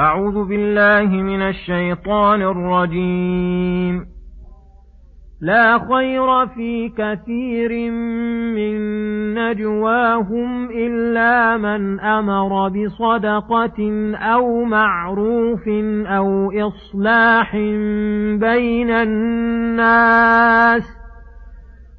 أعوذ بالله من الشيطان الرجيم. لا خير في كثير من نجواهم إلا من أمر بصدقة أو معروف أو إصلاح بين الناس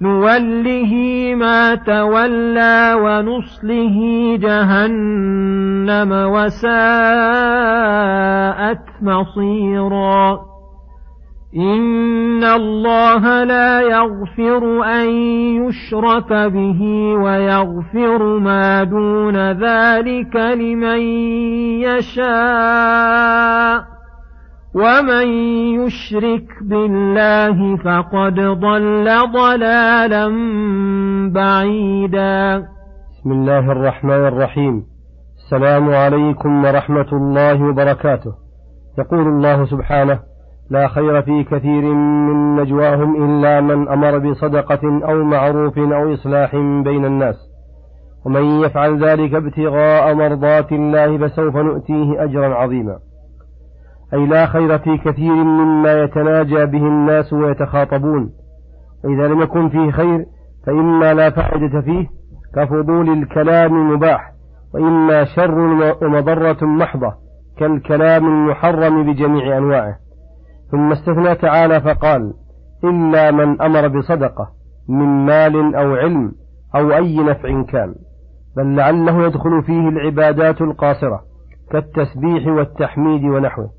نوله ما تولى ونصله جهنم وساءت مصيرا ان الله لا يغفر ان يشرك به ويغفر ما دون ذلك لمن يشاء ومن يشرك بالله فقد ضل ضلالا بعيدا. بسم الله الرحمن الرحيم. السلام عليكم ورحمة الله وبركاته. يقول الله سبحانه لا خير في كثير من نجواهم إلا من أمر بصدقة أو معروف أو إصلاح بين الناس. ومن يفعل ذلك ابتغاء مرضات الله فسوف نؤتيه أجرا عظيما. أي لا خير في كثير مما يتناجى به الناس ويتخاطبون. وإذا لم يكن فيه خير فإما لا فائدة فيه كفضول الكلام المباح وإما شر ومضرة محضة كالكلام المحرم بجميع أنواعه. ثم استثنى تعالى فقال إلا من أمر بصدقة من مال أو علم أو أي نفع كان بل لعله يدخل فيه العبادات القاصرة كالتسبيح والتحميد ونحوه.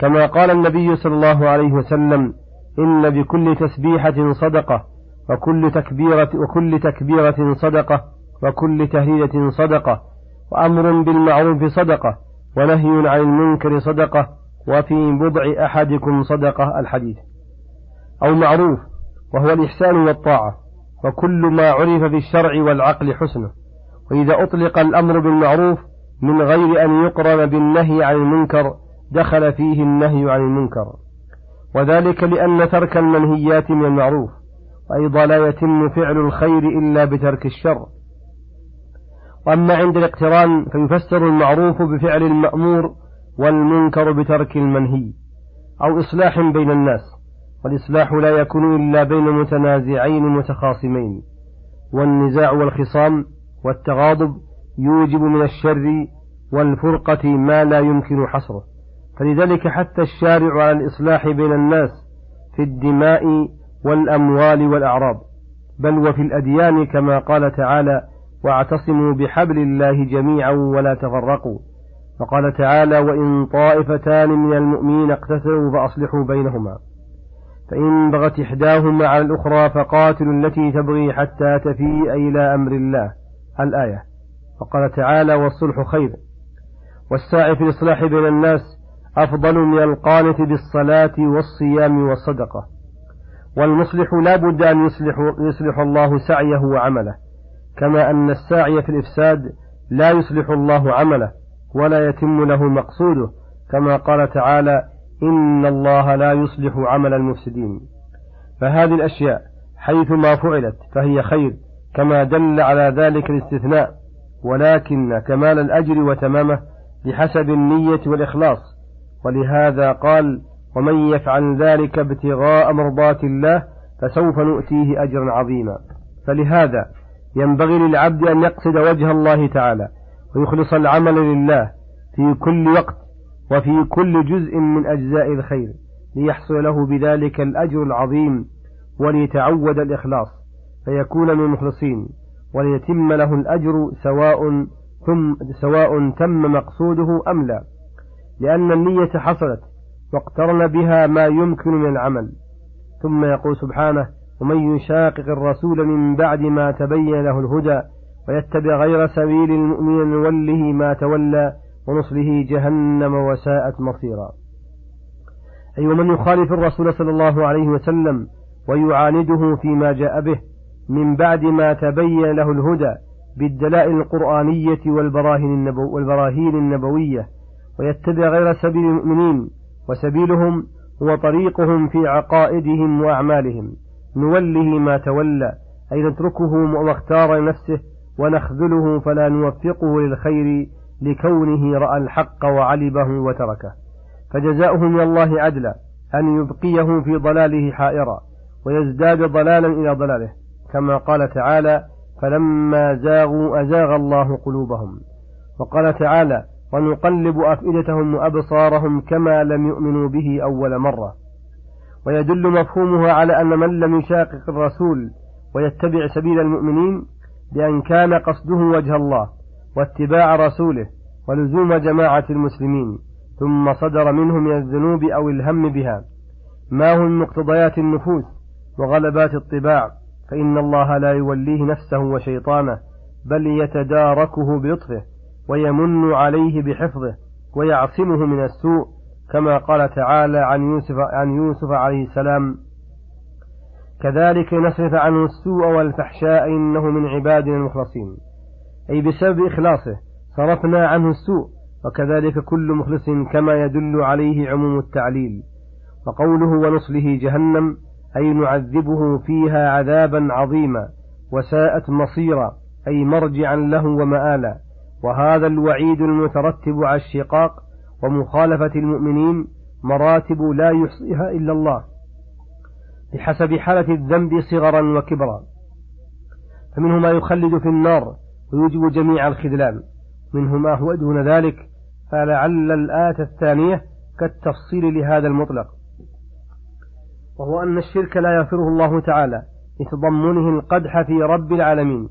كما قال النبي صلى الله عليه وسلم إن بكل تسبيحة صدقة وكل تكبيرة وكل تكبيرة صدقة وكل تهليلة صدقة وأمر بالمعروف صدقة ونهي عن المنكر صدقة وفي بضع أحدكم صدقة الحديث. أو معروف وهو الإحسان والطاعة وكل ما عرف بالشرع والعقل حسنه. وإذا أطلق الأمر بالمعروف من غير أن يقرن بالنهي عن المنكر دخل فيه النهي عن المنكر. وذلك لأن ترك المنهيات من المعروف وأيضا لا يتم فعل الخير إلا بترك الشر. وأما عند الاقتران فيفسر المعروف بفعل المأمور والمنكر بترك المنهي أو إصلاح بين الناس والإصلاح لا يكون إلا بين متنازعين متخاصمين. والنزاع والخصام والتغاضب يوجب من الشر والفرقة ما لا يمكن حصره. فلذلك حتى الشارع على الإصلاح بين الناس في الدماء والأموال والأعراض. بل وفي الأديان كما قال تعالى واعتصموا بحبل الله جميعا ولا تفرقوا وقال تعالى وإن طائفتان من المؤمنين اقتتلوا فأصلحوا بينهما فإن بغت إحداهما على الأخرى فقاتلوا التي تبغي حتى تفيء إلى أمر الله. الآية. وقال تعالى والصلح خير والساعي في الإصلاح بين الناس أفضل من القانت بالصلاة والصيام والصدقة. والمصلح لا بد أن يصلح, يصلح الله سعيه وعمله. كما أن الساعي في الإفساد لا يصلح الله عمله ولا يتم له مقصوده. كما قال تعالى إن الله لا يصلح عمل المفسدين. فهذه الأشياء حيث ما فعلت فهي خير كما دل على ذلك الاستثناء. ولكن كمال الأجر وتمامه بحسب النية والإخلاص. ولهذا قال ومن يفعل ذلك ابتغاء مرضات الله فسوف نؤتيه أجرا عظيما. فلهذا ينبغي للعبد أن يقصد وجه الله تعالى ويخلص العمل لله في كل وقت وفي كل جزء من أجزاء الخير ليحصل له بذلك الأجر العظيم وليتعود الإخلاص فيكون من المخلصين وليتم له الأجر سواء ثم سواء تم مقصوده أم لا. لأن النية حصلت واقترن بها ما يمكن من العمل. ثم يقول سبحانه ومن يشاقق الرسول من بعد ما تبين له الهدى ويتبع غير سبيل المؤمنين نوله ما تولى ونصله جهنم وساءت مصيرا. أي أيوة ومن يخالف الرسول صلى الله عليه وسلم ويعانده فيما جاء به من بعد ما تبين له الهدى بالدلائل القرآنية والبراهين, النبو والبراهين النبوية ويتبع غير سبيل المؤمنين وسبيلهم هو طريقهم في عقائدهم وأعمالهم. نوله ما تولى أي نتركه ما اختار لنفسه ونخذله فلا نوفقه للخير لكونه رأى الحق وعلبه وتركه. فجزاؤه من الله عدلا أن يبقيه في ضلاله حائرا ويزداد ضلالا إلى ضلاله. كما قال تعالى فلما زاغوا أزاغ الله قلوبهم وقال تعالى ونقلب أفئدتهم وأبصارهم كما لم يؤمنوا به أول مرة. ويدل مفهومها على أن من لم يشاقق الرسول ويتبع سبيل المؤمنين بأن كان قصده وجه الله واتباع رسوله ولزوم جماعة المسلمين ثم صدر منه من الذنوب أو الهم بها. ما هو من مقتضيات النفوس وغلبات الطباع؟ فإن الله لا يوليه نفسه وشيطانه بل يتداركه بلطفه. ويمن عليه بحفظه ويعصمه من السوء كما قال تعالى عن يوسف عن يوسف عليه السلام كذلك نصرف عنه السوء والفحشاء إنه من عبادنا المخلصين. أي بسبب إخلاصه صرفنا عنه السوء وكذلك كل مخلص كما يدل عليه عموم التعليل. وقوله ونصله جهنم أي نعذبه فيها عذابا عظيما وساءت مصيرا أي مرجعا له ومآلا. وهذا الوعيد المترتب على الشقاق ومخالفة المؤمنين مراتب لا يحصيها إلا الله بحسب حالة الذنب صغرا وكبرا. فمنه ما يخلد في النار ويوجب جميع الخذلان. منه ما هو دون ذلك فلعل الآية الثانية كالتفصيل لهذا المطلق. وهو أن الشرك لا يغفره الله تعالى لتضمنه القدح في رب العالمين.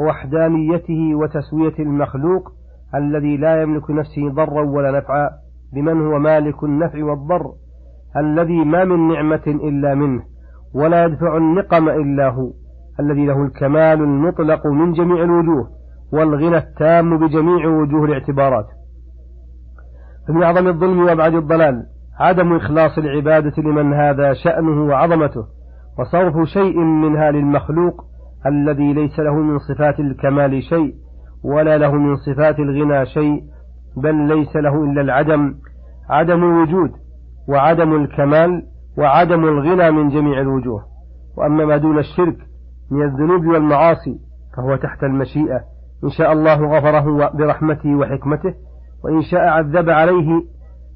ووحدانيته وتسوية المخلوق الذي لا يملك نفسه ضرا ولا نفعا بمن هو مالك النفع والضر الذي ما من نعمة إلا منه ولا يدفع النقم إلا هو الذي له الكمال المطلق من جميع الوجوه والغنى التام بجميع وجوه الاعتبارات. فمن أعظم الظلم وأبعد الضلال عدم إخلاص العبادة لمن هذا شأنه وعظمته وصرف شيء منها للمخلوق الذي ليس له من صفات الكمال شيء ولا له من صفات الغنى شيء بل ليس له إلا العدم عدم الوجود وعدم الكمال وعدم الغنى من جميع الوجوه. وأما ما دون الشرك من الذنوب والمعاصي فهو تحت المشيئة. إن شاء الله غفره برحمته وحكمته وإن شاء عذب عليه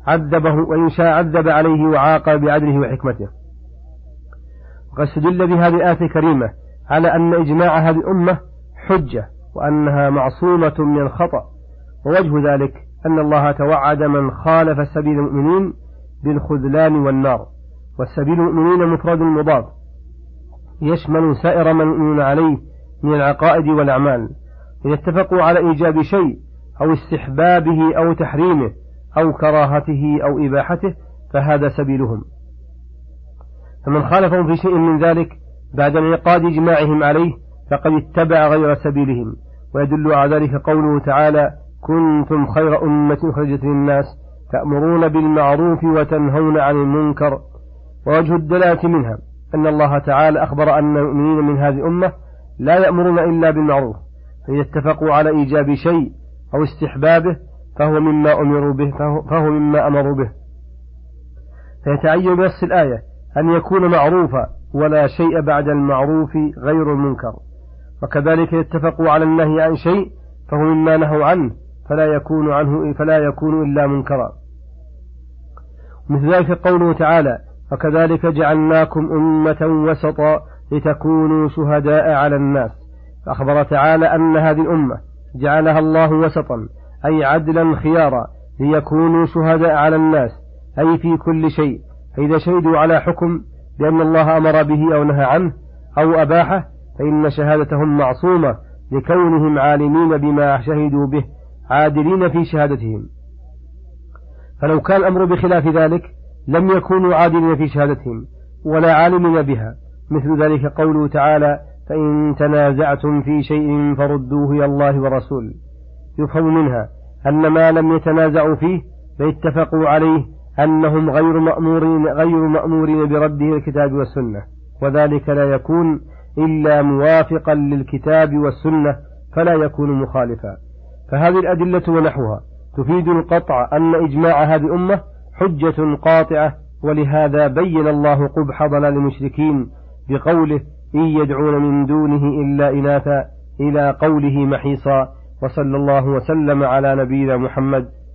عذبه وإن شاء عذب عليه وعاقب بعدله وحكمته. وقد استدل بهذه الآية الكريمة على أن إجماع هذه الأمة حجة وأنها معصومة من الخطأ. ووجه ذلك أن الله توعد من خالف سبيل المؤمنين بالخذلان والنار. والسبيل المؤمنين مفرد مضاف يشمل سائر ما يؤمنون عليه من العقائد والأعمال. إذا اتفقوا على إيجاب شيء أو استحبابه أو تحريمه أو كراهته أو إباحته فهذا سبيلهم. فمن خالفهم في شيء من ذلك بعد انعقاد إجماعهم عليه فقد اتبع غير سبيلهم. ويدل على ذلك قوله تعالى كنتم خير أمة خرجت للناس تأمرون بالمعروف وتنهون عن المنكر. ووجه الدلالة منها أن الله تعالى أخبر أن المؤمنين من هذه الأمة لا يأمرون إلا بالمعروف فإذا اتفقوا على إيجاب شيء أو استحبابه فهو مما أمروا به فهو مما أمروا به. فيتعين بنص الآية أن يكون معروفا ولا شيء بعد المعروف غير المنكر. وكذلك اتفقوا على النهي عن شيء فهو مما نهوا عنه فلا يكون عنه فلا يكون إلا منكرا. مثل ذلك قوله تعالى وكذلك جعلناكم أمة وسطا لتكونوا شهداء على الناس فأخبر تعالى أن هذه الأمة جعلها الله وسطا أي عدلا خيارا ليكونوا شهداء على الناس أي في كل شيء. فإذا شهدوا على حكم بأن الله أمر به أو نهى عنه أو أباحه فإن شهادتهم معصومة لكونهم عالمين بما شهدوا به عادلين في شهادتهم. فلو كان الأمر بخلاف ذلك لم يكونوا عادلين في شهادتهم ولا عالمين بها. مثل ذلك قوله تعالى فإن تنازعتم في شيء فردوه إلى الله ورسول يفهم منها أن ما لم يتنازعوا فيه فاتفقوا عليه أنهم غير مأمورين غير مأمورين برده الكتاب والسنة. وذلك لا يكون إلا موافقا للكتاب والسنة فلا يكون مخالفا. فهذه الأدلة ونحوها. تفيد القطع أن إجماع هذه الأمة حجة قاطعة ولهذا بين الله قبح ضلال المشركين بقوله إن يدعون من دونه إلا إناثا إلى قوله محيصا وصلى الله وسلم على نبينا محمد